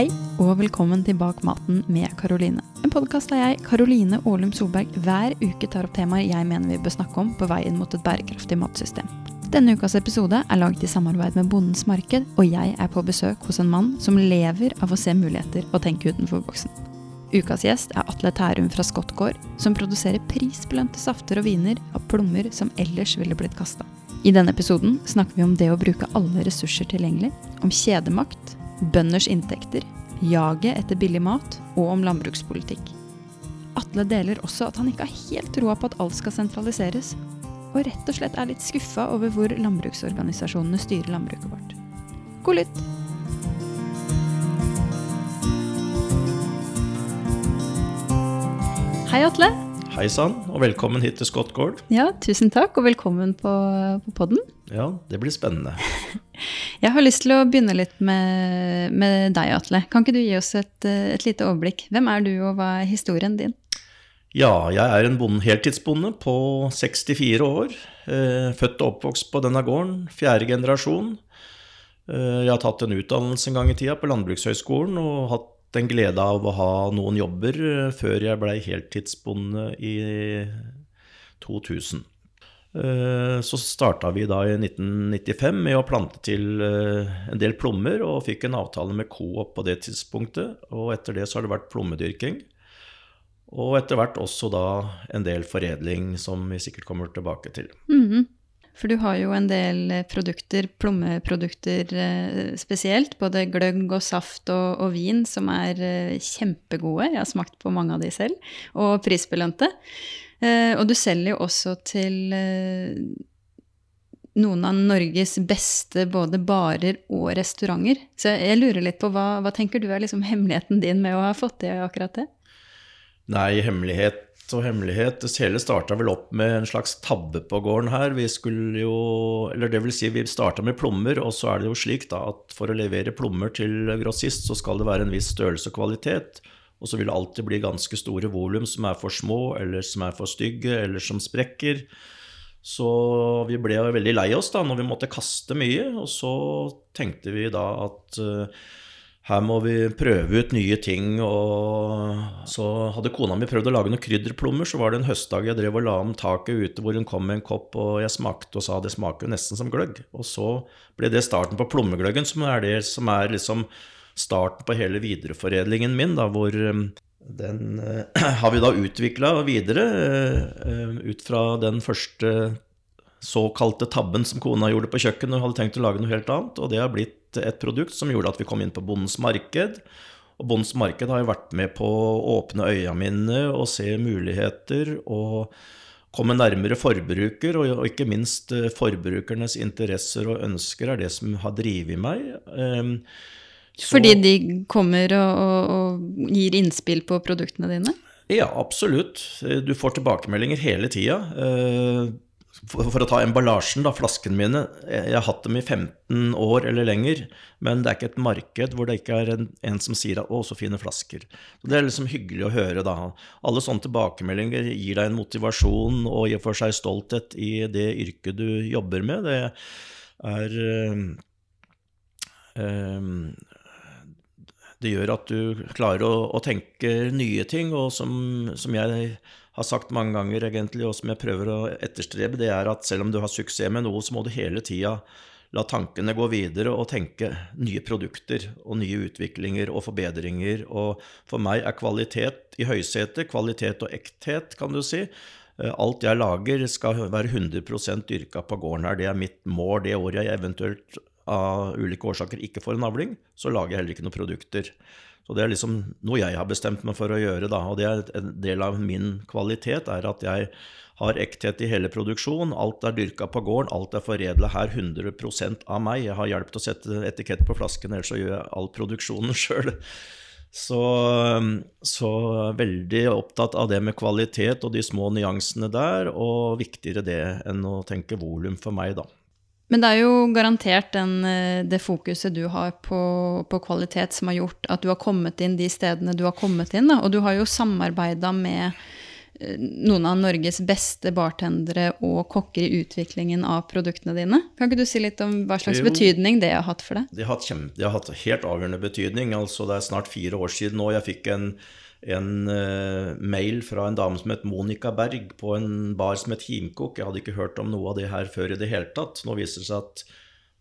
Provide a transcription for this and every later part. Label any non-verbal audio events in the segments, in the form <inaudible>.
Hei og velkommen til Bak maten med Karoline. En podkast der jeg, Karoline Aalum Solberg, hver uke tar opp temaer jeg mener vi bør snakke om på veien mot et bærekraftig matsystem. Denne ukas episode er laget i samarbeid med Bondens Marked, og jeg er på besøk hos en mann som lever av å se muligheter og tenke utenfor boksen. Ukas gjest er Atle Tærum fra Skottgård, som produserer prisbelønte safter og viner av plommer som ellers ville blitt kasta. I denne episoden snakker vi om det å bruke alle ressurser tilgjengelig, om kjedemakt, bønders inntekter, jaget etter billig mat og om landbrukspolitikk. Atle deler også at han ikke har helt troa på at alt skal sentraliseres, og rett og slett er litt skuffa over hvor landbruksorganisasjonene styrer landbruket vårt. God lytt! Hei, Atle. Hei sann, og velkommen hit til Skottgård. Ja, tusen takk, og velkommen på, på podden. Ja, det blir spennende. <laughs> Jeg har lyst til å begynne litt med, med deg, Atle. Kan ikke du gi oss et, et, lite overblikk? Hvem er du, og hva er historien din? Ja, jeg er en bonde, heltidsbonde på 64 år. Eh, født og oppvokst på denne gården. Fjerde generasjon. Eh, jeg har tatt en utdannelse en gang i tida på Landbrukshøgskolen og hatt en glede av å ha noen jobber eh, før jeg blei heltidsbonde i 2000. Eh, så starta vi da i 1995 med å plante til eh, en del plommer, og fikk en avtale med Coop på det tidspunktet. Og etter det så har det vært plommedyrking. Og etter hvert også da en del foredling, som vi sikkert kommer tilbake til. Mm -hmm. For du har jo en del eh, produkter, plommeprodukter eh, spesielt. Både gløgg og saft og, og, vin som er eh, kjempegode. Jeg har smakt på mange av de selv. Og prisbelønte. Og du selger jo også til noen av Norges beste både barer og restauranter. Så jeg lurer litt på hva, hva tenker du er liksom hemmeligheten din med å ha fått til akkurat det? Nei, hemmelighet og hemmelighet. Det hele starta vel opp med en slags tabbe på gården her. Vi skulle jo Eller det vil si, vi starta med plommer, og så er det jo slik da at for å levere plommer til grossist, så skal det være en viss størrelse og kvalitet. Og så vil det alltid bli ganske store volum som er for små, eller som er for stygge, eller som sprekker. Så vi ble veldig lei oss da når vi måtte kaste mye, og så tenkte vi da at uh, her må vi prøve ut nye ting. Og så hadde kona mi prøvd å lage noen krydderplommer. Så var det en høstdag jeg drev og la om taket ute hvor hun kom med en kopp, og jeg smakte og sa det smaker jo nesten som gløgg. Og så ble det starten på plommegløggen, som er det som er liksom starten på hele videreforedlingen min, da, hvor um, den uh, <clears throat> har vi da utvikla videre uh, ut fra den første såkalte tabben som kona gjorde på kjøkkenet og hadde tenkt å lage noe helt annet. Og det har blitt et produkt som gjorde at vi kom inn på Bondens marked. Og Bondens marked har jo vært med på å åpne øya mine og se muligheter og komme nærmere forbruker, og ikke minst eh, forbrukernes interesser og ønsker er det som har drevet meg. Ehm, så, Fordi de kommer og, og, og gir innspill på produktene dine? Ja, absolutt. Du får tilbakemeldinger hele tida. For, for, å ta emballasjen, da, flaskene mine. Jeg har hatt dem i 15 år eller lenger, men det er ikke et marked hvor det ikke er en, en som sier at 'å, så fine flasker'. Så Det er liksom hyggelig å høre, da. Alle sånne tilbakemeldinger gir deg en motivasjon og gir for seg stolthet i det yrket du jobber med. Det er øh, øh, det gjør at du klarer å, å tenke nye ting, og som, som jeg har sagt mange ganger, egentlig, og som jeg prøver å etterstrebe, det er at selv om du har suksess med noe, så må du hele tida la tankene gå videre og tenke nye produkter og nye utviklinger og forbedringer. Og for meg er kvalitet i høysetet, kvalitet og ekthet, kan du si. Eh, alt jeg lager skal være 100% dyrka på gården her. Det er mitt mål det året jeg eventuelt av ulike årsaker ikke får en avling. Så lager jeg heller ikke noen produkter. Så det er liksom noe jeg har bestemt meg for å gjøre, da. Og det er en del av min kvalitet, er at jeg har ekthet i hele produksjonen. Alt er dyrka på gården, alt er foredla her 100% av meg. Jeg har hjelp til å sette etikett på flasken, ellers så gjør jeg all produksjonen <laughs> sjøl. Så, så veldig opptatt av det med kvalitet og de små nyansene der, og viktigere det enn å tenke volum for meg, da. Men det er jo garantert den, eh, det fokuset du har på, på, kvalitet som har gjort at du har kommet inn de stedene du har kommet inn. Da. Og du har jo samarbeida med eh, noen av Norges beste bartendere og kokker i utviklingen av produktene dine. Kan ikke du si litt om hva slags Jo. betydning det har hatt for deg? Det har, hatt kjempe, det har hatt helt avgjørende betydning. Altså, det er snart fire år siden nå jeg fikk en, en uh, mail fra en dame som het Monica Berg på en bar som het Himkok. Jeg hadde ikke hørt om noe av det her før i det hele tatt. Nå viser det seg at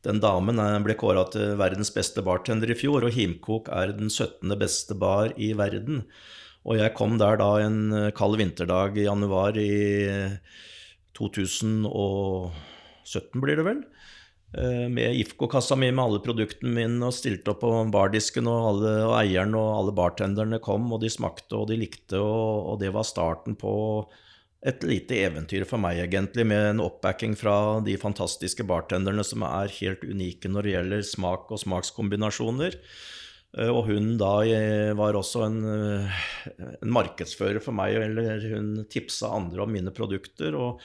den damen eh, ble kåra til verdens beste bartender i fjor, og Himkok er den 17. beste bar i verden. Og jeg kom der da en eh, kald vinterdag i januar i 2017, blir det vel. Eh, Med IFKO-kassa mi med alle produktene mine og stilte opp på bardisken, og, alle, og eieren og alle bartenderne kom, og de smakte og de likte, og, og det var starten på et lite eventyr for meg, egentlig, med en oppbacking fra de fantastiske bartenderne som er helt unike når det gjelder smak og smakskombinasjoner. Eh, Og hun da eh, var også en, en markedsfører for meg, eller hun tipsa andre om mine produkter. Og,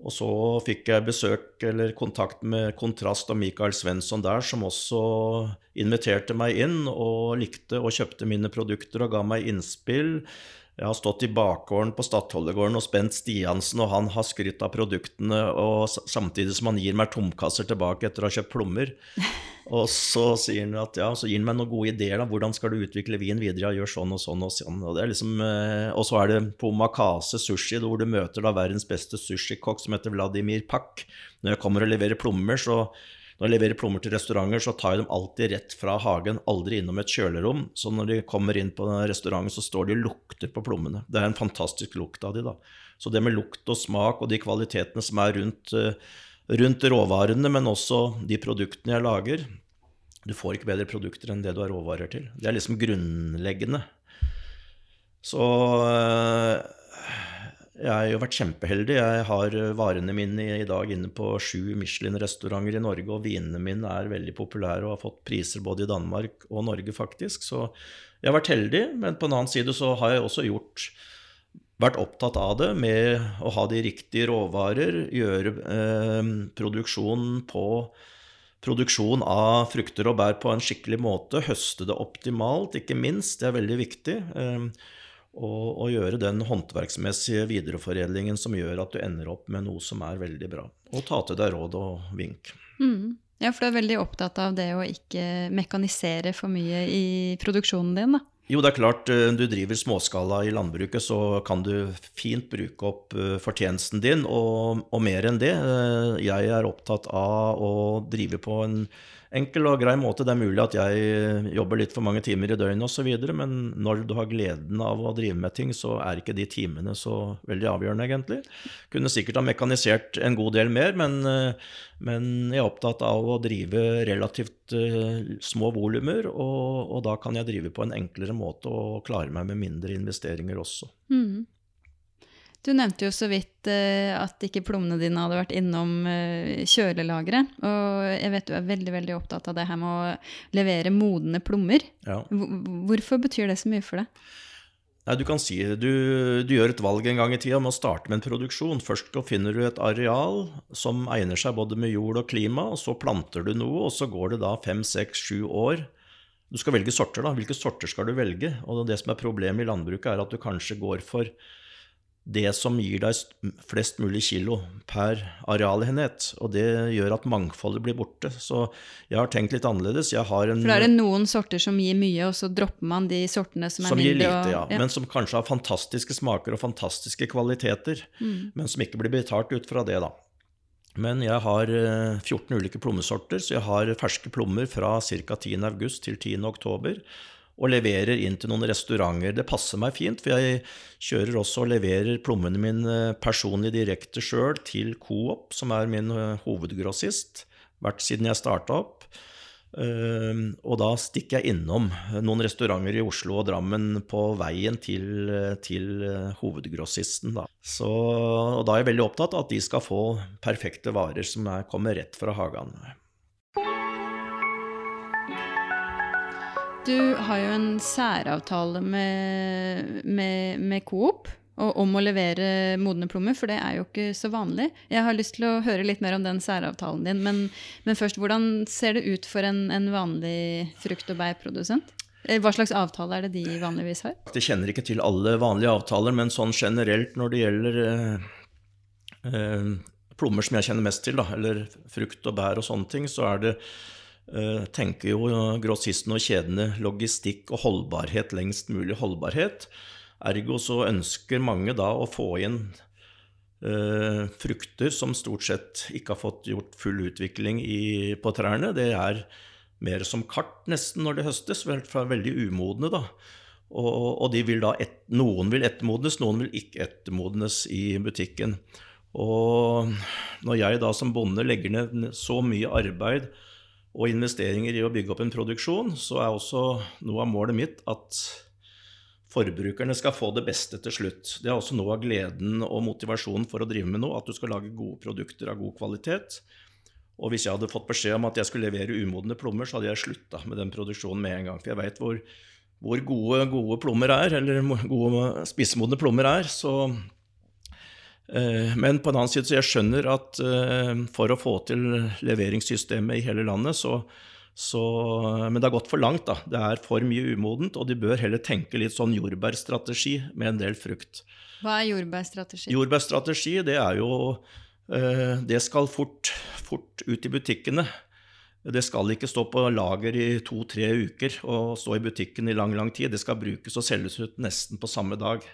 og så fikk jeg besøk eller kontakt med Kontrast og Mikael Svensson der, som også inviterte meg inn og likte og kjøpte mine produkter og ga meg innspill. Jeg har stått i bakgården på Stadholdergården og Bent Stiansen, og han har skrytt av produktene, og samtidig som han gir meg tomkasser tilbake etter å ha kjøpt plommer. <laughs> Og så sier han at ja, så gir han meg noen gode ideer. da, Hvordan skal du utvikle vin videre? Ja, gjør sånn og sånn og sånn. Og, det er liksom, eh, og så er det på Makase Sushi, hvor du møter da verdens beste sushikokk som heter Vladimir Pak. Når jeg kommer og leverer plommer, så når jeg leverer plommer til restauranter, så tar jeg dem alltid rett fra hagen, aldri innom et kjølerom. Så når de kommer inn på restauranten, så står de og lukter på plommene. Det er en fantastisk lukt av de da. Så det med lukt og smak og de kvalitetene som er rundt, eh, rundt råvarene, men også de produktene jeg lager Du får ikke bedre produkter enn det du har råvarer til. Det er liksom grunnleggende. Så eh, jeg har jo vært kjempeheldig. Jeg har varene mine i dag inne på sju Michelin-restauranter i Norge, og vinene mine er veldig populære og har fått priser både i Danmark og Norge, faktisk. Så jeg har vært heldig, men på en annen side så har jeg også gjort vært opptatt av det med å ha de riktige råvarer, gjøre eh, produksjonen på Produksjon av frukter og bær på en skikkelig måte, høste det optimalt, ikke minst, det er veldig viktig. eh, og, og gjøre den håndverksmessige videreforedlingen som gjør at du ender opp med noe som er veldig bra. Og ta til deg råd og vink. Mm. Ja, for du er veldig opptatt av det å ikke mekanisere for mye i produksjonen din, da. Jo, det er klart, eh, du driver småskala i landbruket, så kan du fint bruke opp eh, fortjenesten din, og, og mer enn det. Eh, Jeg er opptatt av å drive på en enkel og grei måte. Det er mulig at jeg eh, jobber litt for mange timer i døgnet osv., men når du har gleden av å drive med ting, så er ikke de timene så veldig avgjørende, egentlig. Kunne sikkert ha mekanisert en god del mer, men, eh, men jeg er opptatt av å drive relativt eh, små volumer, og, og da kan jeg drive på en enklere måte og klare meg med mindre investeringer også. Mm. Du nevnte jo så vidt eh, at ikke plommene dine hadde vært innom eh, kjølelageret. Og jeg vet du er veldig veldig opptatt av det her med å levere modne plommer. Ja. Hvorfor betyr det så mye for deg? Nei, du kan si du, du gjør et valg en gang i tida med å starte med en produksjon. Først finner du et areal som egner seg både med jord og klima, og så planter du noe, og så går det da fem, seks, sju år. Du skal velge sorter, da. Hvilke sorter skal du velge? Og det som er problemet i landbruket, er at du kanskje går for det som gir deg flest mulig kilo per arealenhet. Og det gjør at mangfoldet blir borte. Så jeg har tenkt litt annerledes. Jeg har en For da er det noen sorter som gir mye, og så dropper man de sortene som er som gir lite, lite, ja. ja. Men som kanskje har fantastiske smaker og fantastiske kvaliteter. Mm. Men som ikke blir betalt ut fra det, da. Men jeg har eh, 14 ulike plommesorter, så jeg har ferske plommer fra ca. 10. august til 10. Og leverer inn til noen restauranter. Det passer meg fint, for jeg kjører også og leverer plommene mine personlig direkte sjøl til Coop, som er min eh, hovedgrossist, vært siden jeg starta opp. Uh, og da stikker jeg innom noen restauranter i Oslo og Drammen på veien til, til eh, hovedgrossisten. Da. Så, da er jeg veldig opptatt av at de skal få perfekte varer som er, kommer rett fra hagen. Du har jo en særavtale med, med, med Coop om å levere modne plommer, for det er jo ikke så vanlig. Jeg har lyst til å høre litt mer om den særavtalen din, men, men først, hvordan ser det ut for en, en vanlig frukt- og bærprodusent? Eh, Hva slags avtale er det de vanligvis har? Jeg kjenner ikke til alle vanlige avtaler, men sånn generelt når det gjelder eh, eh, plommer som jeg kjenner mest til, da, eller frukt og bær og sånne ting, så er det tenker jo grossisten og kjedene logistikk og holdbarhet, lengst mulig holdbarhet. Ergo så ønsker mange da å få inn eh, frukter som stort sett ikke har fått gjort full utvikling i, på trærne. Det er mer som kart nesten når det høstes, vel, fra veldig umodne, da. Og, og vil et, noen vil ettermodnes, noen vil ikke ettermodnes i butikken. Og når jeg da som bonde legger ned så mye arbeid og investeringer i å bygge opp en produksjon, så er også noe av målet mitt at forbrukerne skal få det beste til slutt. Det er også noe av gleden og motivasjonen for å drive med noe, at du skal lage gode produkter av god kvalitet. Og hvis jeg hadde fått beskjed om at jeg skulle levere umodne plommer, så hadde jeg slutta med den produksjonen med en gang. For jeg veit hvor, hvor, gode, gode plommer er, eller gode spissmodne plommer er. Så, men på en annen side, så jeg skjønner at eh, for å få til leveringssystemet i hele landet, så, så, men det har gått for langt. da. Det er for mye umodent, og de bør heller tenke litt sånn jordbærstrategi med en del frukt. Hva er jordbærstrategi? Jordbærstrategi, det er jo eh, Det skal fort, fort ut i butikkene. Det skal ikke stå på lager i to-tre uker og stå i butikken i lang, lang tid. Det skal brukes og selges ut nesten på samme dag.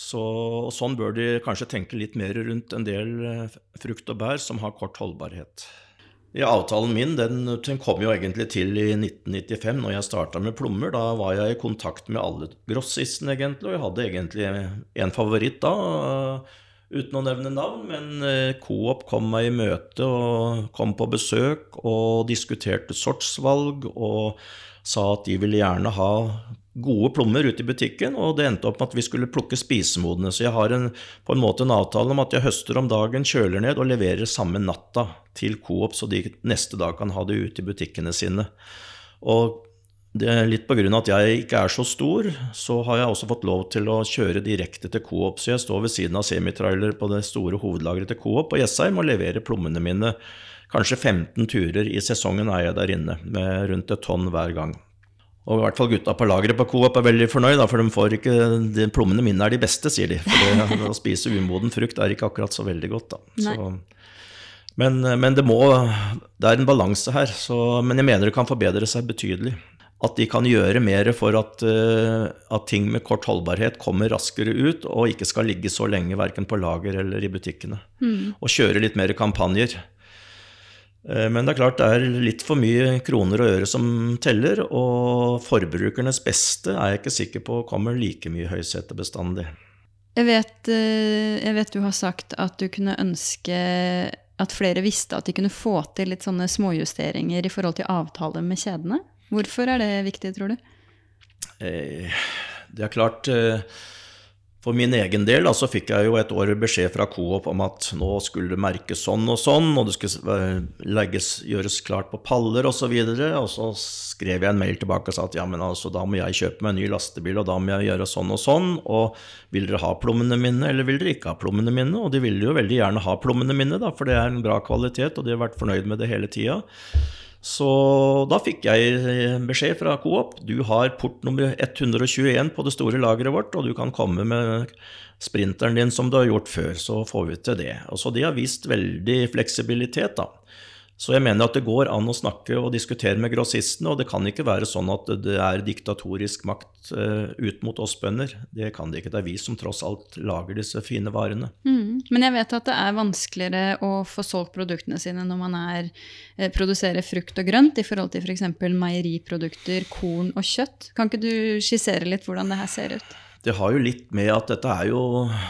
Så, og sånn bør de kanskje tenke litt mer rundt en del eh, frukt og bær som har kort holdbarhet. Ja, avtalen min den, den kom jo egentlig til i 1995, når jeg starta med plommer. Da var jeg i kontakt med alle grossistene, egentlig, og jeg hadde egentlig en favoritt da, uten å nevne navn. Men eh, Coop kom meg i møte og kom på besøk og diskuterte sortsvalg og sa at de ville gjerne ha gode plommer ute i butikken, og det endte opp med at vi skulle plukke spisemodne. Så jeg har en, på en måte en avtale om at jeg høster om dagen, kjøler ned og leverer samme natta til Coop, så de neste dag kan ha det ute i butikkene sine. Og det litt pga. at jeg ikke er så stor, så har jeg også fått lov til å kjøre direkte til Coop. Så jeg står ved siden av semitrailer på det store hovedlageret til Coop på Jessheim og leverer plommene mine. Kanskje 15 turer i sesongen er jeg der inne, med rundt et tonn hver gang. Og i hvert fall gutta på lageret på Coop er veldig fornøyd, for de får ikke, de plommene mine er de beste, sier de. For det, <laughs> å spise umoden frukt er ikke akkurat så veldig godt, da. Så, men, men, det må Det er en balanse her. Så, men jeg mener det kan forbedre seg betydelig. At de kan gjøre mer for at, at, ting med kort holdbarhet kommer raskere ut, og ikke skal ligge så lenge verken på lager eller i butikkene. Mm. Og kjøre litt mer kampanjer. Men det er klart det er litt for mye kroner og øre som teller, og forbrukernes beste er jeg ikke sikker på kommer like mye høysete bestandig. Jeg vet, jeg vet, du har sagt at du kunne ønske at flere visste at de kunne få til litt sånne småjusteringer i forhold til avtaler med kjedene. Hvorfor er det viktig, tror du? Det er klart for min egen del så fikk jeg jo et år beskjed fra Coop om at nå skulle det merkes sånn og sånn, og det skulle legges, gjøres klart på paller osv. Og, så og så skrev jeg en mail tilbake og sa at ja, men altså, da må jeg kjøpe meg en ny lastebil, og da må jeg gjøre sånn og sånn. Og vil dere ha plommene mine, eller vil dere ikke ha plommene mine? Og de ville jo veldig gjerne ha plommene mine, da, for det er en bra kvalitet, og de har vært fornøyd med det hele tida. Så da fikk jeg beskjed fra Coop. Du har port nummer 121 på det store lageret vårt, og du kan komme med sprinteren din som du har gjort før, så får vi til det. Og så de har vist veldig fleksibilitet, da. Så jeg mener at det går an å snakke og diskutere med grossistene, og det kan ikke være sånn at det er diktatorisk makt uh, ut mot oss bønder. Det kan det ikke. Det er vi som tross alt lager disse fine varene. Mm. Men jeg vet at det er vanskeligere å få solgt produktene sine når man er, eh, produserer frukt og grønt, i forhold til f.eks. For meieriprodukter, korn og kjøtt. Kan ikke du skissere litt hvordan det her ser ut? Det har jo litt med at dette er jo,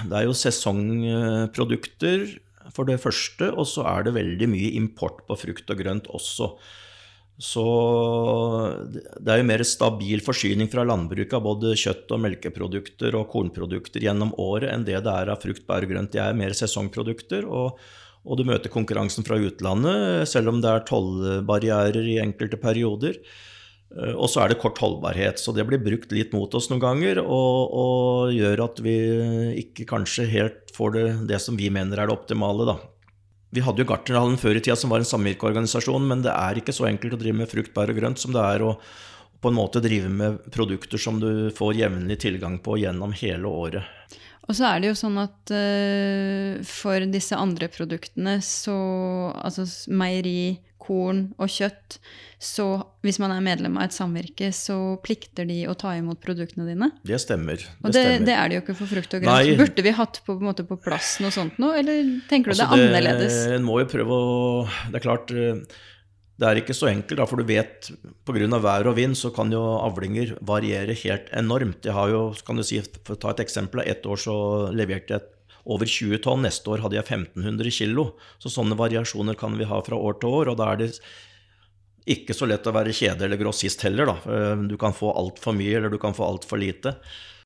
det er jo sesongprodukter for det første, og så er det veldig mye import på frukt og grønt også. Så det er jo mer stabil forsyning fra landbruket av både kjøtt- og melkeprodukter og kornprodukter gjennom året enn det det er av frukt, bær og grønt. Det er mer sesongprodukter. og, og du møter konkurransen fra utlandet, selv om det er tollbarrierer i enkelte perioder. Eh, og så er det kort holdbarhet, så det blir brukt litt mot oss noen ganger. Og, og gjør at vi ikke kanskje helt får det, det, som vi mener er det optimale, da. Vi hadde jo Gartnerhallen før i tida som var en samvirkeorganisasjon, men det er ikke så enkelt å drive med frukt, bær og grønt som det er å på en måte drive med produkter som du får jevnlig tilgang på gjennom hele året. Og så er det jo sånn at uh, for disse andre produktene, så Altså meieri, korn og kjøtt, så hvis man er medlem av et samvirke, så plikter de å ta imot produktene dine? Det stemmer. Det og det, stemmer. det, er det jo ikke for frukt og grønt. Burde vi hatt på, på, på, plass noe sånt nå, eller tenker du altså det er annerledes? En må jo prøve å Det er klart eh, det er ikke så enkelt, da, for du vet pga. vær og vind så kan jo avlinger variere helt enormt. Jeg har jo, kan du si, For å ta et eksempel, ett år så leverte jeg over 20 tonn. Neste år hadde jeg 1500 kg. Så sånne variasjoner kan vi ha fra år til år. Og da er det ikke så lett å være kjede eller grossist heller, da. Eh, du kan få altfor mye, eller du kan få altfor lite.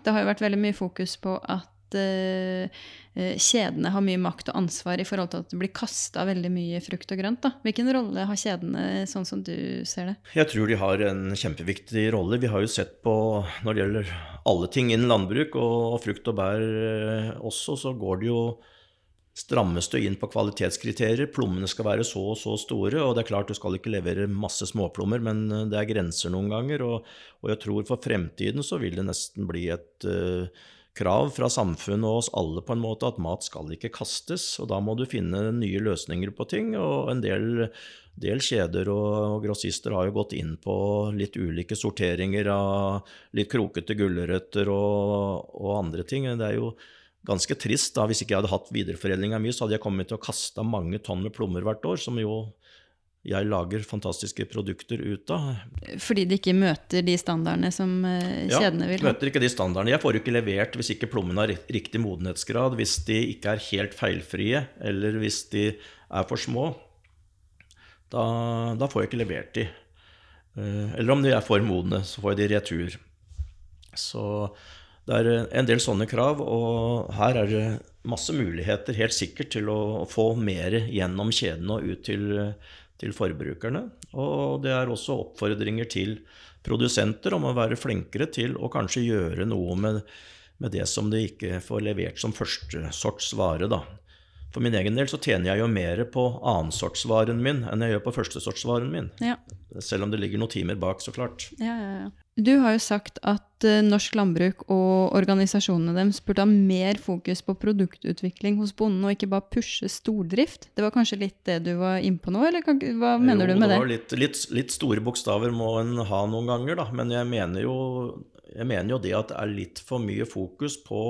Det har jo vært veldig mye fokus på at uh, kjedene har mye makt og ansvar i forhold til at det blir kasta veldig mye frukt og grønt. Da. Hvilken rolle har kjedene, sånn som du ser det? Jeg tror de har en kjempeviktig rolle. Vi har jo sett på, når det gjelder alle ting innen landbruk, og frukt og bær eh, også, så går det jo strammes du inn på kvalitetskriterier. Plommene skal være så og så store. Og det er klart du skal ikke levere masse småplommer, men det er grenser noen ganger. Og, og jeg tror for fremtiden så vil det nesten bli et uh, krav fra samfunnet og oss alle på en måte at mat skal ikke kastes. Og da må du finne nye løsninger på ting. Og en del, del kjeder og, grossister har jo gått inn på litt ulike sorteringer av litt krokete gulrøtter og, og andre ting. Det er jo ganske trist. da, Hvis ikke jeg hadde hatt videreforedling av mye, så hadde jeg kommet til å kaste mange tonn med plommer hvert år, som jo jeg lager fantastiske produkter ut av. Fordi de ikke møter de standardene som eh, kjedene vil ha? Ja, møter ikke de standardene. Jeg får ikke levert hvis ikke plommene har riktig modenhetsgrad, hvis de ikke er helt feilfrie, eller hvis de er for små. Da, da får jeg ikke levert de. Eh, eller om de er for modne, så får jeg de retur. Så det er en del sånne krav, og her er det masse muligheter, helt sikkert, til å få mer gjennom kjeden og ut til til forbrukerne. Og det er også oppfordringer til produsenter om å være flinkere til å kanskje gjøre noe med, med det som de ikke får levert som førstesorts vare. da. For min egen del så tjener jeg jo mer på annensortsvaren min enn jeg gjør på førstesortsvaren min. Ja. Selv om det ligger noen timer bak, så klart. Ja, ja, ja. Du har jo sagt at uh, norsk landbruk og organisasjonene deres burde ha mer fokus på produktutvikling hos bonden, og ikke bare pushe stordrift. Det var kanskje litt det du var innpå nå, eller hva mener jo, du med det? Jo, litt, litt, litt, store bokstaver må en ha noen ganger, da. Men jeg mener, jo, jeg mener jo det at det er litt for mye fokus på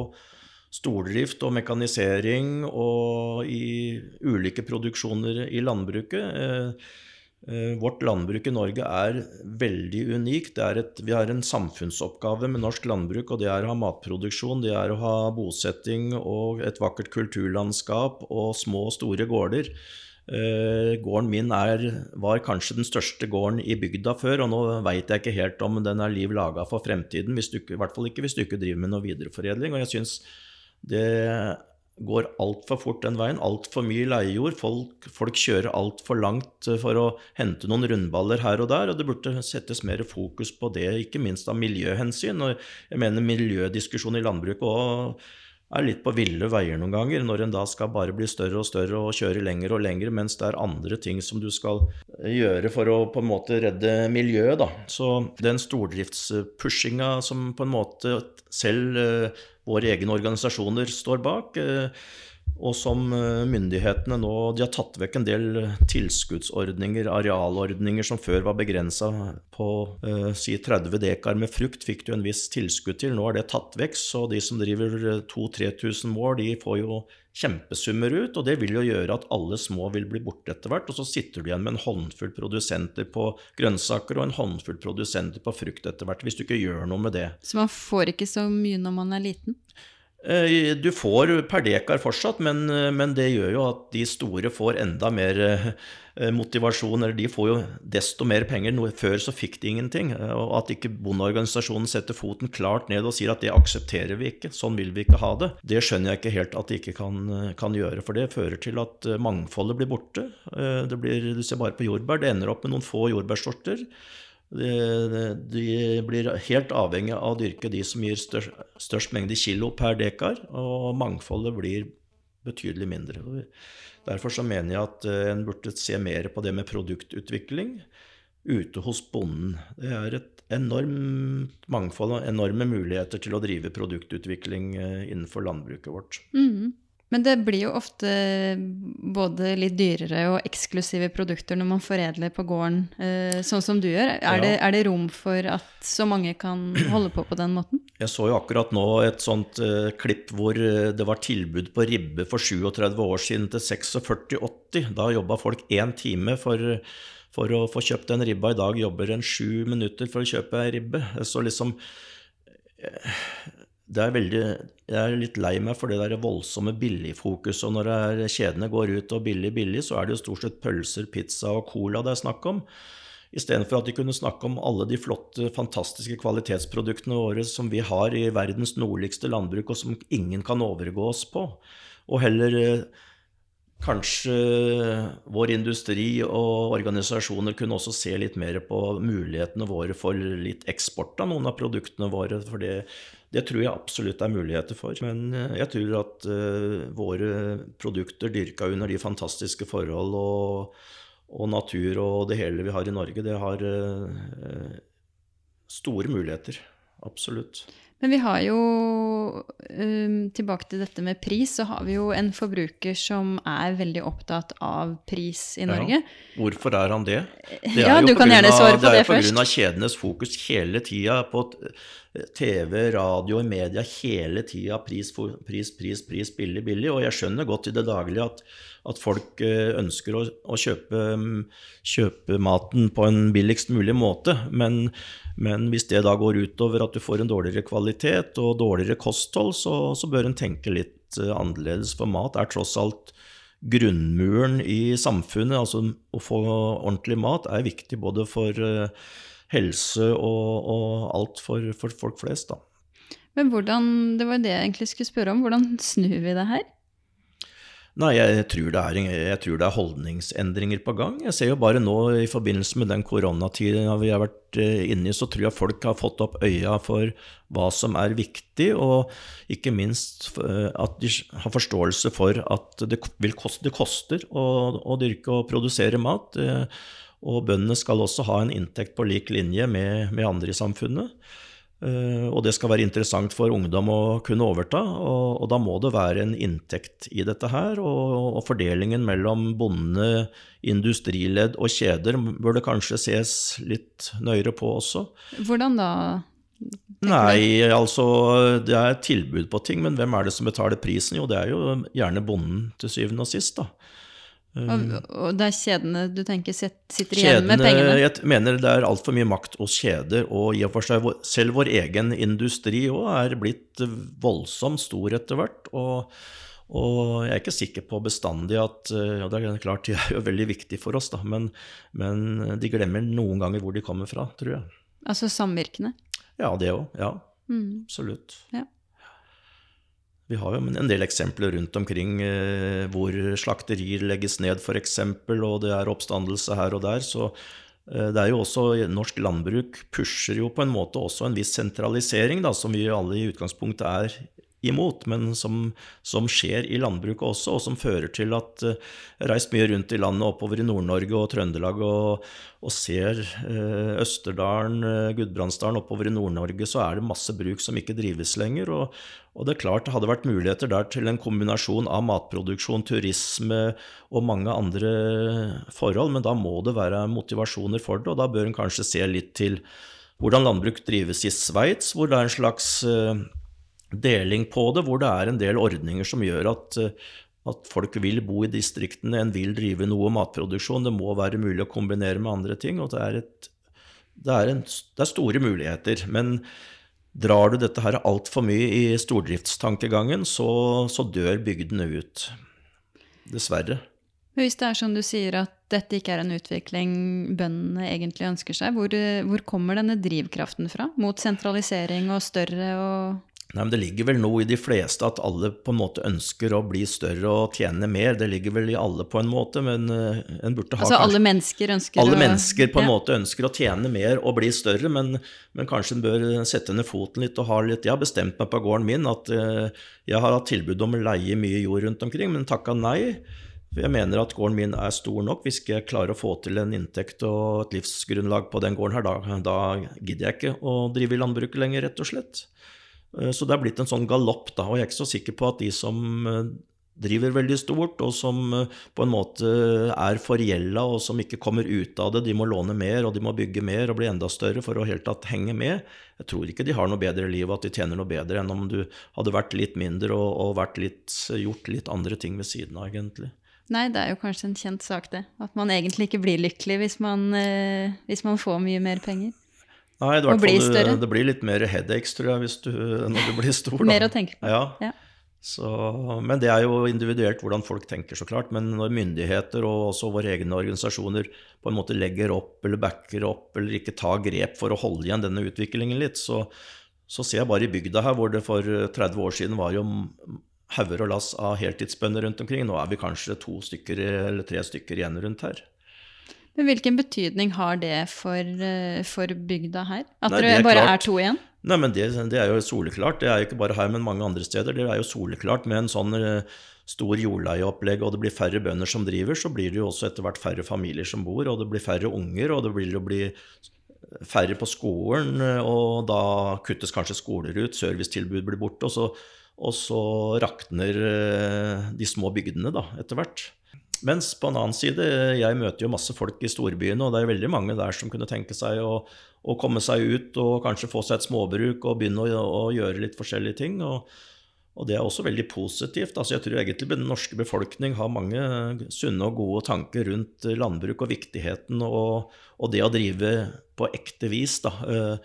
stordrift og mekanisering og i ulike produksjoner i landbruket. Eh, vårt landbruk i Norge er veldig unikt. Et, vi har en samfunnsoppgave med norsk landbruk, og det er å ha matproduksjon, det er å ha bosetting og et vakkert kulturlandskap og små og store gårder. Eh, gården min er, var kanskje den største gården i bygda før, og nå veit jeg ikke helt om den er liv laga for fremtiden, du, i hvert fall ikke hvis du ikke driver med noe videreforedling. Og jeg synes det går altfor fort den veien. Altfor mye leiejord. Folk, folk kjører altfor langt eh, for å hente noen rundballer her og der, og det burde settes mer fokus på det, ikke minst av miljøhensyn. Og jeg mener miljødiskusjonen i landbruket òg er litt på ville veier noen ganger, når en da skal bare bli større og større og kjøre lenger og lenger, mens det er andre ting som du skal gjøre for å på en måte redde miljøet. da. Så den stordriftspushinga som på en måte selv eh, våre egne organisasjoner står bak. Eh, og som eh, myndighetene nå De har tatt vekk en del tilskuddsordninger, arealordninger, som før var begrensa på eh, si 30 dekar med frukt, fikk du en viss tilskudd til. Nå er det tatt vekk, så de som driver 2000-3000 mål, de får jo kjempesummer ut. Og det vil jo gjøre at alle små vil bli borte etter hvert. Og så sitter du igjen med en håndfull produsenter på grønnsaker og en håndfull produsenter på frukt etter hvert, hvis du ikke gjør noe med det. Så man får ikke så mye når man er liten? Eh, du får per dekar fortsatt, men, eh, men, det gjør jo at de store får enda mer eh, motivasjon. Eller de får jo desto mer penger. Før så fikk de ingenting. Og at ikke bondeorganisasjonen setter foten klart ned og sier at det aksepterer vi ikke, sånn vil vi ikke ha det, det skjønner jeg ikke helt at de ikke kan, kan gjøre. For det fører til at mangfoldet blir borte. Det blir, du ser bare på jordbær, det ender opp med noen få jordbærsorter. De, blir helt avhengig av å dyrke de som gir størst, størst, mengde kilo per dekar, og mangfoldet blir betydelig mindre. Derfor så mener jeg at eh, en burde se mer på det med produktutvikling. ute hos bonden. Det er et enormt mangfold og enorme muligheter til å drive produktutvikling eh, innenfor landbruket vårt. Mm. Men det blir jo ofte både litt dyrere og eksklusive produkter når man foredler på gården, eh, sånn som du gjør. Er, Ja. det, er det rom for at så mange kan <clears throat> holde på på den måten? Jeg så jo akkurat nå et sånt eh, klipp hvor eh, det var tilbud på ribbe for 37 år siden til 46,80. Da jobba folk én time for, for å få kjøpt den ribba. I dag jobber en sju minutter for å kjøpe ei ribbe. Så liksom eh, det er veldig, Jeg er litt lei meg for det der voldsomme billigfokuset. Når er, kjedene går ut og billig, billig, så er det jo stort sett pølser, pizza og cola det er snakk om. Istedenfor at de kunne snakke om alle de flotte, fantastiske kvalitetsproduktene våre som vi har i verdens nordligste landbruk, og som ingen kan overgå oss på. Og heller eh, kanskje vår industri og organisasjoner kunne også se litt mer på mulighetene våre for litt eksport av noen av produktene våre. For det, det tror jeg absolutt er muligheter for. Men eh, jeg tror at eh, våre produkter dyrka under de fantastiske forhold og, og natur og det hele vi har i Norge, det har eh, store muligheter. Absolutt. Men vi har jo, um, tilbake til dette med pris, så har vi jo en forbruker som er veldig opptatt av pris i Norge. Hvorfor er han det? det Ja, jo er på grunn av kjedenes fokus hele tida på TV, radio, media, hele tida pris, pris, pris, pris, billig, billig. Og jeg skjønner godt i det daglige at, at folk eh, ønsker å, å kjøpe, mm, kjøpe maten på en billigst mulig måte. Men, men hvis det da går utover at du får en dårligere kvalitet og dårligere kosthold, så, så bør en tenke litt eh, annerledes. For mat er tross alt grunnmuren i samfunnet. Altså å få ordentlig mat er viktig både for eh, helse og, og alt for, for folk flest, da. Men hvordan, det var det jeg egentlig skulle spørre om, hvordan snur vi det her? Nei, jeg tror, er, jeg tror det er holdningsendringer på gang. Jeg ser jo bare nå i forbindelse med den koronatiden vi har vært eh, inne i, så tror jeg folk har fått opp øya for hva som er viktig, og ikke minst eh, at de har forståelse for at det, koste, det koster å, å dyrke og produsere mat. eh, Og bøndene skal også ha en inntekt på lik linje med, med andre i samfunnet. Eh, og det skal være interessant for ungdom å kunne overta, og, og da må det være en inntekt i dette her. Og, og fordelingen mellom bonde, industriledd og kjeder bør det kanskje ses litt nøyere på også. Hvordan da? Nei, altså det er tilbud på ting, men hvem er det som betaler prisen? Jo, det er jo gjerne bonden til syvende og sist, da. Og, og det er kjedene du tenker sitter igjen med pengene? jeg mener det er altfor mye makt hos kjeder, og i og for seg selv vår egen industri òg er blitt voldsomt stor etter hvert. Og, og jeg er ikke sikker på bestandig at ja, Det er klart de er jo veldig viktige for oss, da, men, men de glemmer noen ganger hvor de kommer fra, tror jeg. Altså samvirkene? Ja, det òg. Ja, Mm. absolutt. Ja. Vi har jo en del eksempler rundt omkring eh, hvor slakterier legges ned, f.eks., og det er oppstandelse her og der. Så eh, det er jo også Norsk landbruk pusher jo på en måte også en viss sentralisering, da, som vi alle i utgangspunktet er imot, men som, som skjer i landbruket også, og som fører til at eh, jeg reist mye rundt i landet, oppover i Nord-Norge og Trøndelag, og, og ser eh, Østerdalen, eh, Gudbrandsdalen, oppover i Nord-Norge, så er det masse bruk som ikke drives lenger. og og det er klart det hadde vært muligheter der til en kombinasjon av matproduksjon, turisme og mange andre forhold, men da må det være motivasjoner for det, og da bør en kanskje se litt til hvordan landbruk drives i Sveits, hvor det er en slags eh, deling på det, hvor det er en del ordninger som gjør at, eh, at folk vil bo i distriktene, en vil drive noe matproduksjon, det må være mulig å kombinere med andre ting, og det er, et, det er, en, det er store muligheter. men Drar du dette her altfor mye i stordriftstankegangen, så, så dør bygdene ut. Dessverre. Hvis det er som du sier at dette ikke er en utvikling bøndene egentlig ønsker seg, hvor, hvor kommer denne drivkraften fra? Mot sentralisering og større og Nei, men Det ligger vel noe i de fleste at alle på en måte ønsker å bli større og tjene mer. Det ligger vel i alle på en måte, men uh, en burde ha Altså kanskje alle mennesker ønsker Alle å mennesker på en ja. måte ønsker å tjene mer og bli større, men, men kanskje en bør sette ned foten litt og ha litt Jeg har bestemt meg på gården min at uh, jeg har hatt tilbud om å leie mye jord rundt omkring, men takka nei. For jeg mener at gården min er stor nok. Hvis ikke jeg klarer å få til en inntekt og et livsgrunnlag på den gården her, da, da gidder jeg ikke å drive i landbruket lenger, rett og slett. Eh, så det er blitt en sånn galopp, da. Og jeg er ikke så sikker på at de som eh, driver veldig stort, og som eh, på en måte er forgjelda, og som ikke kommer ut av det. De må låne mer, og de må bygge mer og bli enda større for å helt tatt henge med. Jeg tror ikke de har noe bedre liv, at de tjener noe bedre enn om du hadde vært litt mindre og, og litt, gjort litt andre ting ved siden av, egentlig. Nei, det er jo kanskje en kjent sak, det. At man egentlig ikke blir lykkelig hvis man, hvis man får mye mer penger. Nei, det, blir det, blir litt mer headaches, tror jeg, du, <laughs> når du blir stor. mer å tenke på. Ja. ja. Så, men det er jo individuelt hvordan folk tenker, så klart. Men når myndigheter og også våre egne organisasjoner på en måte legger opp eller backer opp eller ikke tar grep for å holde igjen denne utviklingen litt, så, så ser jeg bare i bygda her, hvor det for 30 år siden var jo hauger og lass av heltidsbønder rundt omkring. Nå er vi kanskje to stykker eller tre stykker igjen rundt her. Men Hvilken betydning har det for, eh, for bygda her? At Nei, dere bare klart. er to igjen? Nei, men det, det, er jo soleklart. Det er jo ikke bare her, men mange andre steder. Det er jo soleklart med en sånn eh, stor jordleieopplegg, og det blir færre bønder som driver, så blir det jo også etter hvert færre familier som bor, og det blir færre unger, og det blir, jo bli færre på skolen, og da kuttes kanskje skoler ut, servicetilbud blir borte, og så, og så rakner eh, de små bygdene da, etter hvert. Mens på en annen side, jeg møter jo masse folk i storbyene, og det er veldig mange der som kunne tenke seg å, å komme seg ut og kanskje få seg et småbruk og begynne å, å gjøre litt forskjellige ting. Og, og, det er også veldig positivt. Altså jeg tror egentlig den norske befolkning har mange sunne og gode tanker rundt landbruk og viktigheten og, og det å drive på ekte vis. da. Uh,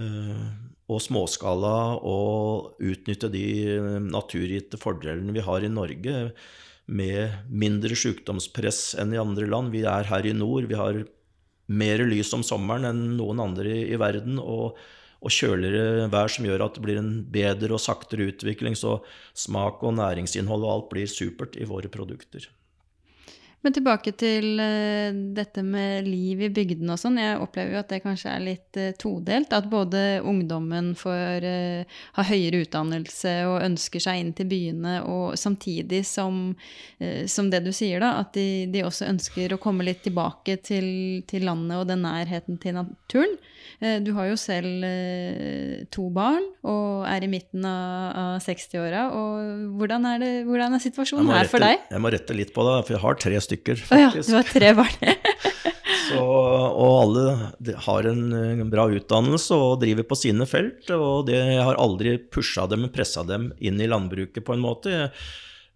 uh, og småskala og utnytte de naturgitte fordelene vi har i Norge med mindre sykdomspress enn i andre land. Vi er her i nord. Vi har mer lys om sommeren enn noen andre i, i verden. Og, og, kjøligere vær som gjør at det blir en bedre og saktere utvikling. Så smak og næringsinnhold og alt blir supert i våre produkter. Men tilbake til uh, dette med liv i bygdene og sånn. Jeg opplever jo at det kanskje er litt uh, todelt. At både ungdommen får uh, ha høyere utdannelse og ønsker seg inn til byene, og samtidig som, som det du sier, da, at de, de, også ønsker å komme litt tilbake til, til landet og den nærheten til naturen. Du har jo selv to barn og er i midten av, av 60-åra. Hvordan, hvordan, er situasjonen her for deg? Jeg må rette litt på det, for jeg har tre stykker stykker, faktisk. Ja, du har tre barn. <laughs> Så, og alle har en bra utdannelse og driver på sine felt. Og det, jeg har aldri pusha dem, pressa dem inn i landbruket på en måte.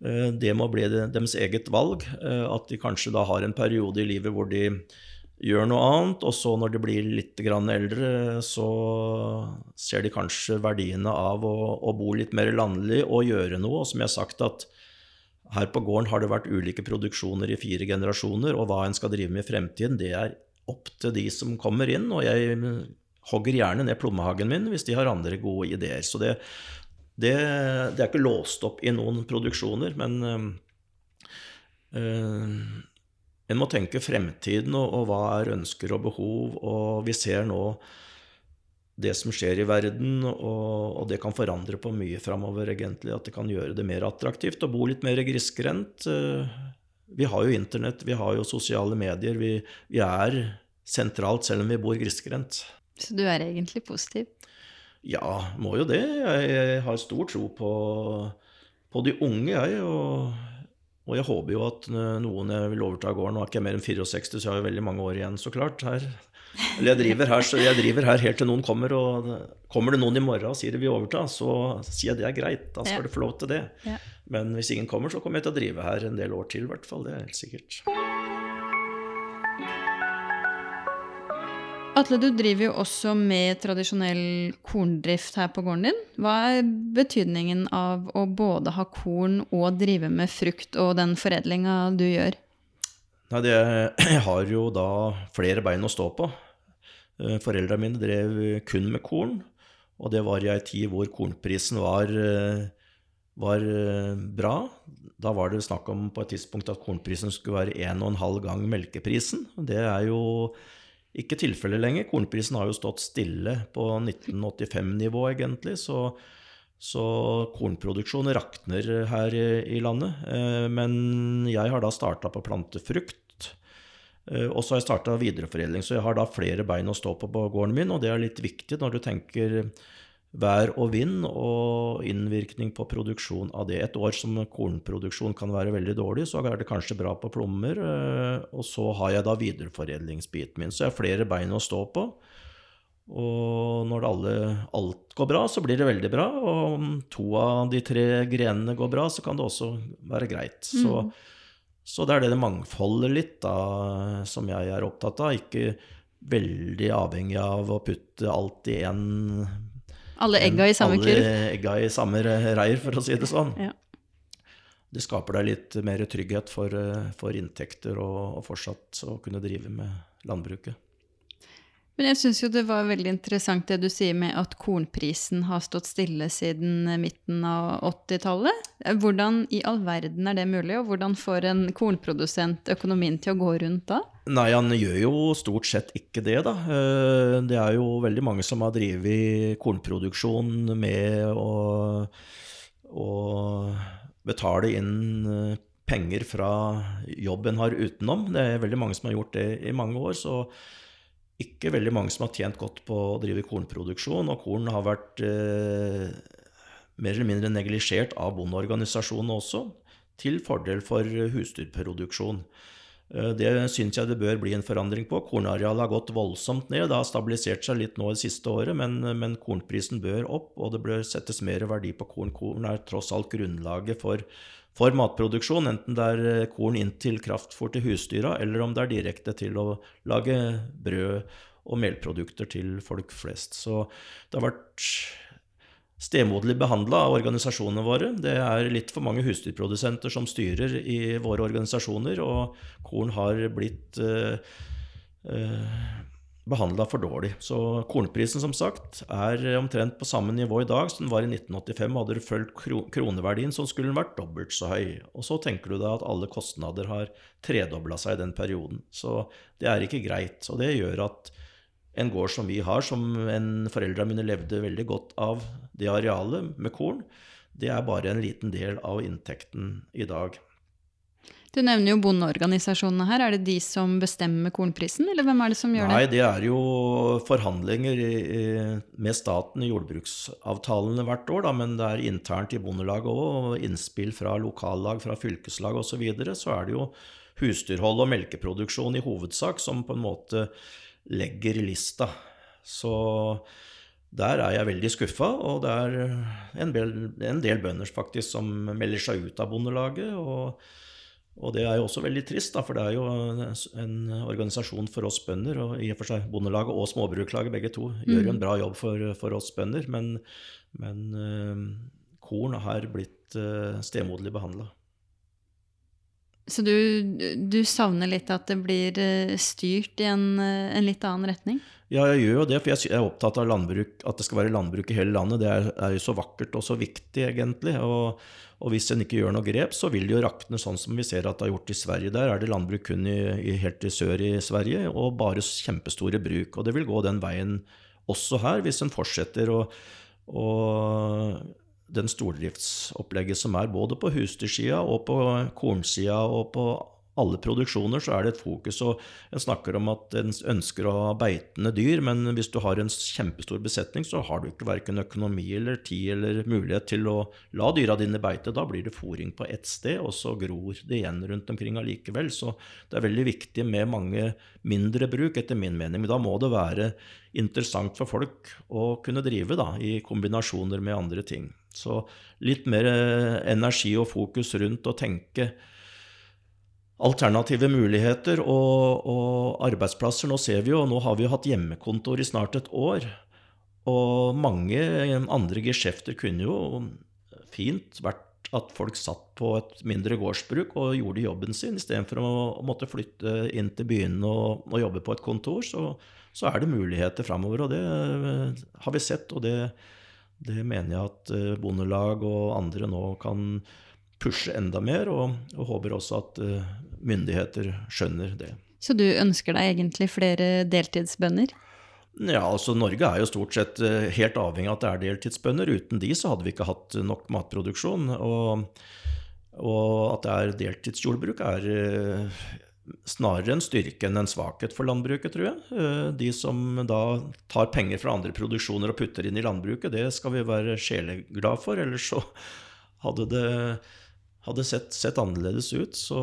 Eh, det må bli deres eget valg. Eh, at de kanskje da har en periode i livet hvor de gjør noe annet, og så når de blir litt eldre, så ser de kanskje verdiene av å, å bo litt mer landlig og gjøre noe. Og som jeg har sagt, at her på gården har det vært ulike produksjoner i fire generasjoner, og hva en skal drive med i fremtiden, det er opp til de som kommer inn. Og jeg hogger gjerne ned plommehagen min hvis de har andre gode ideer. Så det, det, det er ikke låst opp i noen produksjoner, men øh, en må tenke fremtiden og, og hva er ønsker og behov. Og vi ser nå det som skjer i verden, og, og, det kan forandre på mye framover, egentlig. At det kan gjøre det mer attraktivt å bo litt mer grisgrendt. Eh, vi har jo internett, vi har jo sosiale medier. Vi, vi er sentralt selv om vi bor grisgrendt. Så du er egentlig positiv? Ja, må jo det. Jeg, jeg har stor tro på, på de unge, jeg. Og, og, jeg håper jo at noen jeg vil overta gården. Nå er ikke jeg mer enn 64, så jeg har jo veldig mange år igjen, så klart. her eller jeg driver her, så jeg driver her helt til noen kommer. Og kommer det noen i morgen og sier de vil overta, så sier jeg det er greit. Da skal ja. du få lov til det. Ja. Men hvis ingen kommer, så kommer jeg til å drive her en del år til, i hvert fall. Det er helt sikkert. Atle, du driver jo også med tradisjonell korndrift her på gården din. Hva er betydningen av å både ha korn og drive med frukt og den foredlinga du gjør? Nei, det, <clears throat> jeg har jo da flere bein å stå på. Eh, Foreldrene mine drev kun med korn, og det var i ei tid hvor kornprisen var, eh, var, eh, bra. Da var det snakk om på et tidspunkt at kornprisen skulle være 1,5 gang melkeprisen. Det er jo ikke tilfellet lenger. Kornprisen har jo stått stille på 1985-nivå, egentlig. Så Så kornproduksjon rakner her i landet. Eh, men jeg har da starta på plantefrukt. Eh, og så har jeg starta videreforedling, så jeg har da flere bein å stå på på gården min. Og det er litt viktig når du tenker vær og vind og innvirkning på produksjon av det. Et år som kornproduksjon kan være veldig dårlig, så er det kanskje bra på plommer. Eh, og så har jeg da videreforedlingsbiten min. Så jeg har flere bein å stå på. Og når alle, alt går bra, så blir det veldig bra. Og om to av de tre grenene går bra, så kan det også være greit. Mm. Så, det er det mangfoldet litt da, som jeg er opptatt av. Ikke veldig avhengig av å putte alt i én Alle egga i samme kurv? Alle egga i samme reir, for å si det sånn. Ja. Det skaper deg litt mer trygghet for, for inntekter og, og fortsatt å kunne drive med landbruket. Men jeg syns jo det var veldig interessant det du sier med at kornprisen har stått stille siden midten av 80-tallet. Hvordan i all verden er det mulig, og hvordan får en kornprodusent økonomien til å gå rundt da? Nei, han gjør jo stort sett ikke det, da. Eh, det er jo veldig mange som har drevet kornproduksjon med å, å betale inn eh, penger fra jobben har utenom. Det er veldig mange som har gjort det i mange år. så ikke veldig mange som har tjent godt på å drive kornproduksjon, og korn har vært eh, mer eller mindre neglisjert av bondeorganisasjonene også, til fordel for husdyrproduksjon. Eh, det syns jeg det bør bli en forandring på. Kornarealet har gått voldsomt ned. Det har stabilisert seg litt nå det siste året, men, men kornprisen bør opp, og det bør settes mer verdi på korn. Korn er tross alt grunnlaget for for matproduksjon, enten det er eh, korn inn til kraftfôr til husdyra, eller om det er direkte til å lage brød og melprodukter til folk flest. Så det har vært stemoderlig behandla av organisasjonene våre. Det er litt for mange husdyrprodusenter som styrer i våre organisasjoner, og korn har blitt eh, uh, behandla for dårlig. Så kornprisen som sagt er omtrent på samme nivå i dag som den var i 1985. Hadde du fulgt kroneverdien, så skulle den vært dobbelt så høy. Og så tenker du deg at alle kostnader har tredobla seg i den perioden. Så det er ikke greit. Og det gjør at en gård som vi har, som en foreldra mine levde veldig godt av det arealet med korn, det er bare en liten del av inntekten i dag. Du nevner jo bondeorganisasjonene her. Er det de som bestemmer kornprisen, eller hvem er det som gjør det? Nei, det er jo forhandlinger med staten i jordbruksavtalene hvert år, da, men det er internt i Bondelaget òg, og innspill fra lokallag, fra fylkeslag osv. Så, videre, så er det jo husdyrhold og melkeproduksjon i hovedsak som på en måte legger lista. Så der er jeg veldig skuffa, og det er en del, en del bønder faktisk som melder seg ut av Bondelaget. og og det er jo også veldig trist, da, for det er jo en organisasjon for oss bønder. Og i og for seg Bondelaget og Småbruklaget, begge to, gjør jo en mm. bra jobb for, for oss bønder. Men, men uh, korn har blitt uh, stemoderlig behandla. Så du, du, savner litt at det blir eh, styrt i en, en, litt annen retning? Ja, jeg gjør jo det, for jeg er opptatt av landbruk, at det skal være landbruk i hele landet. Det er, er jo så vakkert og så viktig, egentlig. Og, og hvis en ikke gjør noe grep, så vil det jo rakne sånn som vi ser at det har gjort i Sverige. Der er det landbruk kun i, i, helt i sør i Sverige, og bare kjempestore bruk. Og det vil gå den veien også her, hvis en fortsetter å den stordriftsopplegget som er både på husdyrsida og på kornsida og på alle produksjoner så er det et fokus. og En snakker om at en ønsker å ha beitende dyr, men hvis du har en kjempestor besetning, så har du ikke verken økonomi eller tid eller mulighet til å la dyra dine beite. Da blir det fòring på ett sted, og så gror det igjen rundt omkring allikevel. Så det er veldig viktig med mange mindre bruk, etter min mening. Men da må det være interessant for folk å kunne drive da, i kombinasjoner med andre ting. Så litt mer energi og fokus rundt å tenke alternative muligheter og, og, arbeidsplasser. Nå ser vi jo, nå har vi jo hatt hjemmekontor i snart et år. Og mange andre geskjefter kunne jo fint vært at folk satt på et mindre gårdsbruk og gjorde jobben sin, istedenfor å, måtte flytte inn til byene og, og jobbe på et kontor. Så, så er det muligheter framover, og det har vi sett. Og det, det mener jeg at eh, Bondelag og andre nå kan pushe enda mer, og, og håper også at uh, myndigheter skjønner det. Så du ønsker deg egentlig flere deltidsbønder? Ja, altså Norge er jo stort sett eh, helt avhengig av at det er deltidsbønder. Uten de så hadde vi ikke hatt nok matproduksjon. Og, og at det er deltidsjordbruk er eh, snarere en styrke enn en svakhet for landbruket, tror jeg. Eh, de som da tar penger fra andre produksjoner og putter inn i landbruket, det skal vi være sjeleglad for. Ellers så hadde det hadde sett, sett annerledes ut. Så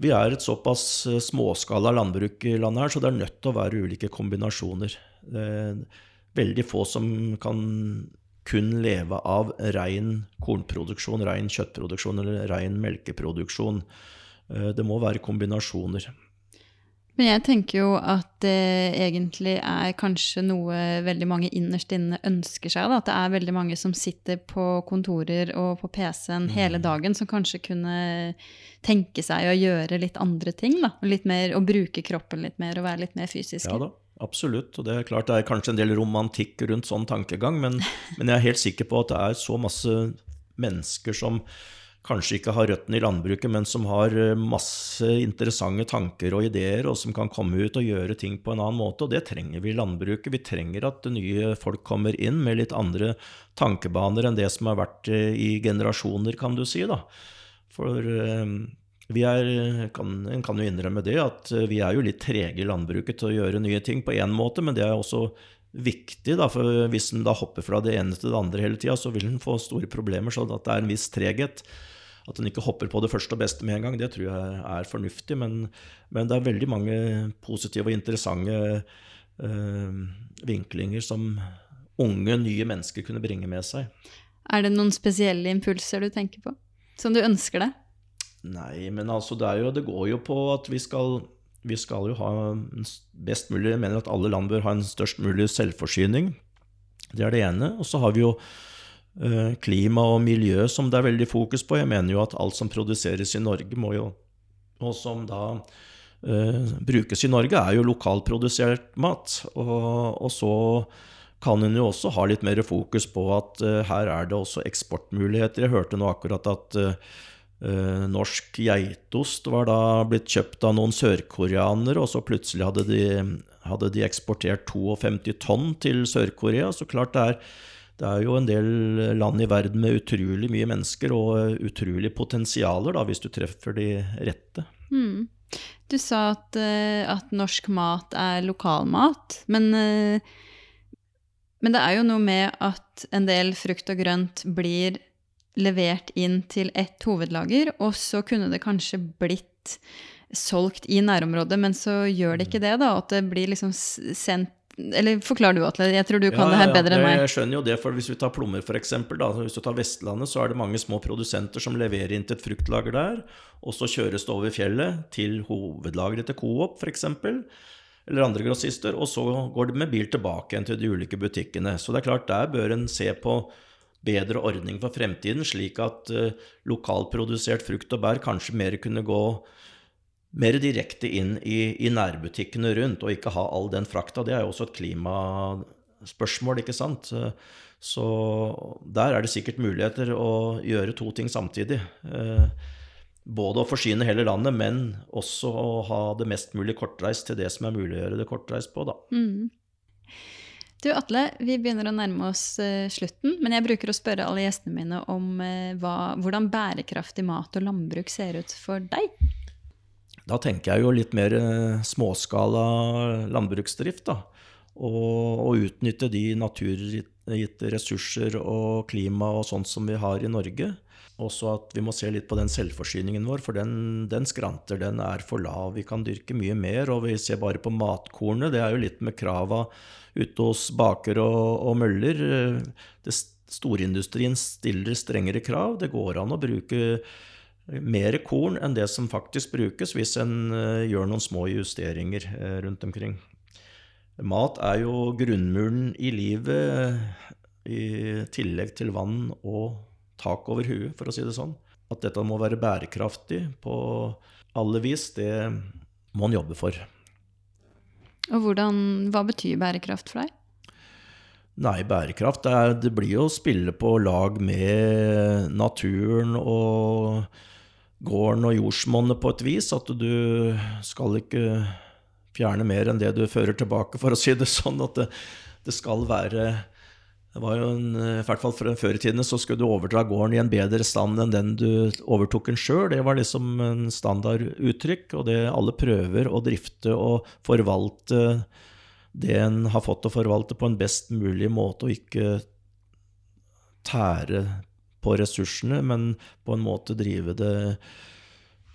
vi er et såpass eh, småskala landbruk i landet her, så det er nødt til å være ulike kombinasjoner. Er veldig få som kan kun leve av rein kornproduksjon, rein kjøttproduksjon eller rein melkeproduksjon. Eh, det må være kombinasjoner. Men jeg tenker jo at det egentlig er kanskje noe veldig mange innerst inne ønsker seg. Da. At det er veldig mange som sitter på kontorer og på PC-en hele mm. dagen, som kanskje kunne tenke seg å gjøre litt andre ting. Da. Litt mer, og bruke kroppen litt mer og være litt mer fysisk. Ja da, absolutt. Og det er klart det er kanskje en del romantikk rundt sånn tankegang, men, <laughs> men jeg er helt sikker på at det er så masse mennesker som kanskje ikke har røttene i landbruket, men som har eh, masse interessante tanker og ideer, og som kan komme ut og gjøre ting på en annen måte. Og det trenger vi i landbruket. Vi trenger at nye folk kommer inn med litt andre tankebaner enn det som har vært eh, i generasjoner, kan du si. da. For eh, vi er, kan, en kan jo innrømme det, at vi er jo litt trege i landbruket til å gjøre nye ting på én måte, men det er også viktig. Da, for Hvis en da hopper fra det ene til det andre hele tida, så vil en få store problemer. Så at det er en viss treghet. At en ikke hopper på det første og beste med en gang, det tror jeg er fornuftig. Men, men det er veldig mange positive og interessante øh, vinklinger som unge, nye mennesker kunne bringe med seg. Er det noen spesielle impulser du tenker på? Som du ønsker deg? Nei, men altså det, jo, det går jo på at vi skal, vi skal jo ha best mulig Jeg mener at alle land bør ha en størst mulig selvforsyning. Det er det ene. Og så har vi jo klima og miljø som det er veldig fokus på. Jeg mener jo at alt som produseres i Norge, må jo, og som da uh, brukes i Norge, er jo lokalprodusert mat. Og, og, så kan en jo også ha litt mer fokus på at uh, her er det også eksportmuligheter. Jeg hørte nå akkurat at uh, norsk geitost var da blitt kjøpt av noen sørkoreanere, og så plutselig hadde de, hadde de eksportert 52 tonn til Sør-Korea. Så klart det er det er jo en del land i verden med utrolig mye mennesker og utrolig potensialer, da, hvis du treffer de rette. Mm. Du sa at, uh, at, norsk mat er lokalmat, men, uh, men det er jo noe med at en del frukt og grønt blir levert inn til ett hovedlager, og så kunne det kanskje blitt solgt i nærområdet, men så gjør det ikke det, da. At det blir liksom sendt eller forklar du, Atle. Jeg tror du kan ja, det her bedre enn meg. Jeg skjønner jo det, for Hvis vi tar plommer, f.eks. Hvis du tar Vestlandet, så er det mange små produsenter som leverer inn til et fruktlager der. Og så kjøres det over fjellet til hovedlageret til Coop, f.eks. Eller andre grossister. Og så går det med bil tilbake igjen til de ulike butikkene. Så det er klart, der bør en se på bedre ordning for fremtiden, slik at uh, lokalprodusert frukt og bær kanskje mer kunne gå mer direkte inn i, i, nærbutikkene rundt, og ikke ha all den frakta. Det er jo også et klimaspørsmål, ikke sant. Så der er det sikkert muligheter å gjøre to ting samtidig. Eh, både å forsyne hele landet, men også å ha det mest mulig kortreist til det som er mulig å gjøre det kortreist på, da. Mm. Du Atle, vi begynner å nærme oss uh, slutten, men jeg bruker å spørre alle gjestene mine om uh, hva, hvordan bærekraftig mat og landbruk ser ut for deg. Da tenker jeg jo litt mer eh, småskala landbruksdrift. da. Og, og utnytte de naturgitte ressurser og klima og sånt som vi har i Norge. Også at vi må se litt på den selvforsyningen vår, for den, den, skranter. Den er for lav. Vi kan dyrke mye mer. Og vi ser bare på matkornet. Det er jo litt med krava ute hos baker og, og møller. Det, storindustrien stiller strengere krav. Det går an å bruke mer korn enn det som faktisk brukes, hvis en uh, gjør noen små justeringer uh, rundt omkring. Mat er jo grunnmuren i livet, i tillegg til vann og tak over huet, for å si det sånn. At dette må være bærekraftig på alle vis, det må en jobbe for. Og hvordan, Hva betyr bærekraft for deg? Nei, bærekraft det, er, det blir jo å spille på lag med naturen og gården og jordsmonnet på et vis. At du skal ikke fjerne mer enn det du fører tilbake, for å si det sånn. At det, det skal være det var jo en, I hvert fall Før i tiden så skulle du overdra gården i en bedre stand enn den du overtok den sjøl. Det var liksom en standarduttrykk. Og det alle prøver å drifte og forvalte det en har fått å forvalte, på en best mulig måte, og ikke tære på ressursene, men på en måte drive det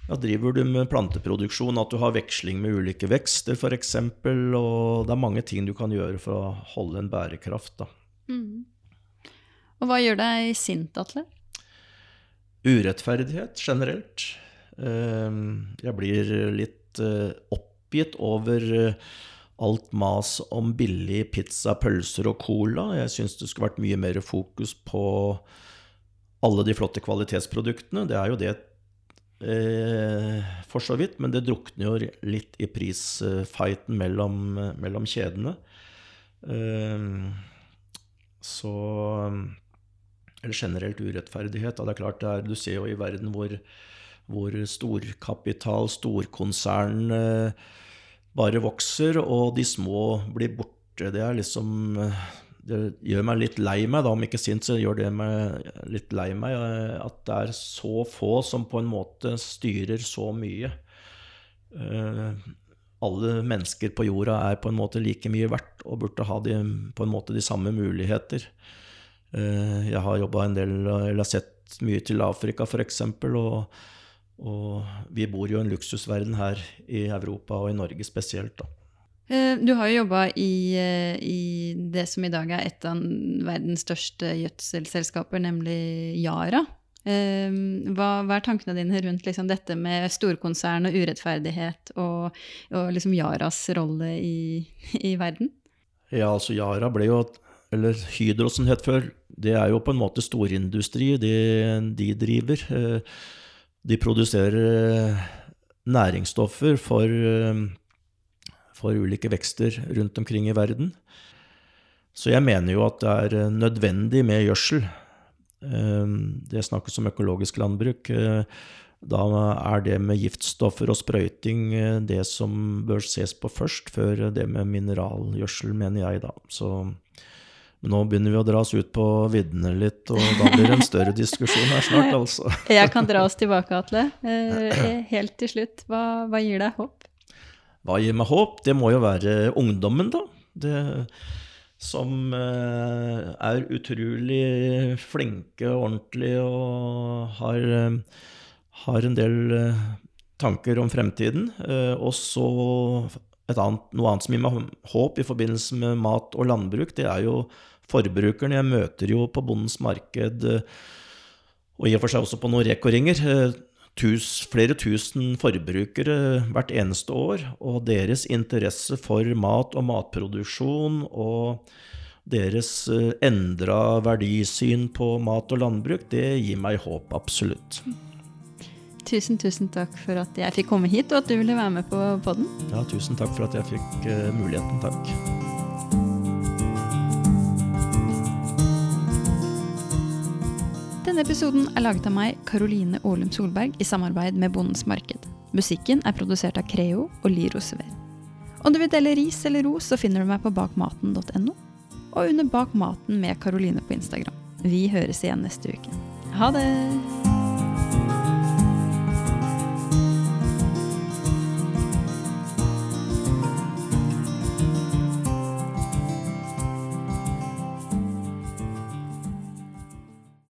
ja, driver du med planteproduksjon, at du har veksling med ulike vekster f.eks., og det er mange ting du kan gjøre for å holde en bærekraft. Mm. Og hva gjør deg sint, Atle? Urettferdighet generelt. Ehm, jeg blir litt eh, oppgitt over eh, alt mas om billig pizza, pølser og cola. Jeg syns det skulle vært mye mer fokus på alle de flotte kvalitetsproduktene. Det er jo det eh, for så vidt, men det drukner jo litt i prisfighten mellom, mellom kjedene. Eh, så Eller generelt urettferdighet. Da. Det er klart, det er, du ser jo i verden hvor, hvor storkapital, storkonsern eh, bare vokser, og de små blir borte. Det er liksom det gjør meg litt lei meg, da, om ikke sint, så gjør det meg litt lei meg eh, at det er så få som på en måte styrer så mye. Uh, alle mennesker på jorda er på en måte like mye verdt og burde ha de, på en måte de samme muligheter. Eh, jeg har jobba en del, eller sett mye til Afrika f.eks., og, og vi bor jo i en luksusverden her i Europa og i Norge spesielt. da. Eh, du har jo jobba i, eh, i, det som i dag er et av verdens største gjødselselskaper, nemlig Yara. Ehm, hva, hva, er tankene dine rundt liksom, dette med storkonsern og urettferdighet, og, og liksom Yaras rolle i, <laughs> i, verden? Ja, altså Yara ble jo Eller Hydro, som het før. Det er jo på en måte storindustri, de, de driver. Eh, de produserer eh, næringsstoffer for, eh, for ulike vekster rundt omkring i verden. Så jeg mener jo at det er nødvendig med gjødsel. Ehm, det snakkes om økologisk landbruk. Eh, da er det med giftstoffer og sprøyting eh, det som bør ses på først, før det med mineralgjødsel, mener jeg, da. Så nå begynner vi å dra oss ut på viddene litt, og da blir det en større diskusjon her snart, <laughs> altså. Jeg kan dra oss tilbake, Atle. Eh, helt til slutt, hva, hva gir deg håp? Hva gir meg håp? Det må jo være ungdommen, da. Det som eh, er utrolig flinke og ordentlige og har, eh, har en del eh, tanker om fremtiden. Og så annet, noe annet som gir meg håp i forbindelse med mat og landbruk, det er jo forbrukerne. Jeg møter jo på Bondens marked, og i og for seg også på noen rekoringer, tus, flere tusen forbrukere hvert eneste år. Og deres interesse for mat og matproduksjon og deres eh, endra verdisyn på mat og landbruk, det gir meg håp, absolutt. Tusen, tusen takk for at jeg fikk komme hit, og at du ville være med på podden. Ja, tusen takk for at jeg fikk uh, muligheten. Takk. Denne episoden er laget av meg, Karoline Aalum Solberg, i samarbeid med Bondens Marked. Musikken er produsert av Creo og Lirosever. Om du vil dele ris eller ros, så finner du meg på bakmaten.no, og under Bak maten med Karoline på Instagram. Vi høres igjen neste uke. Ha det!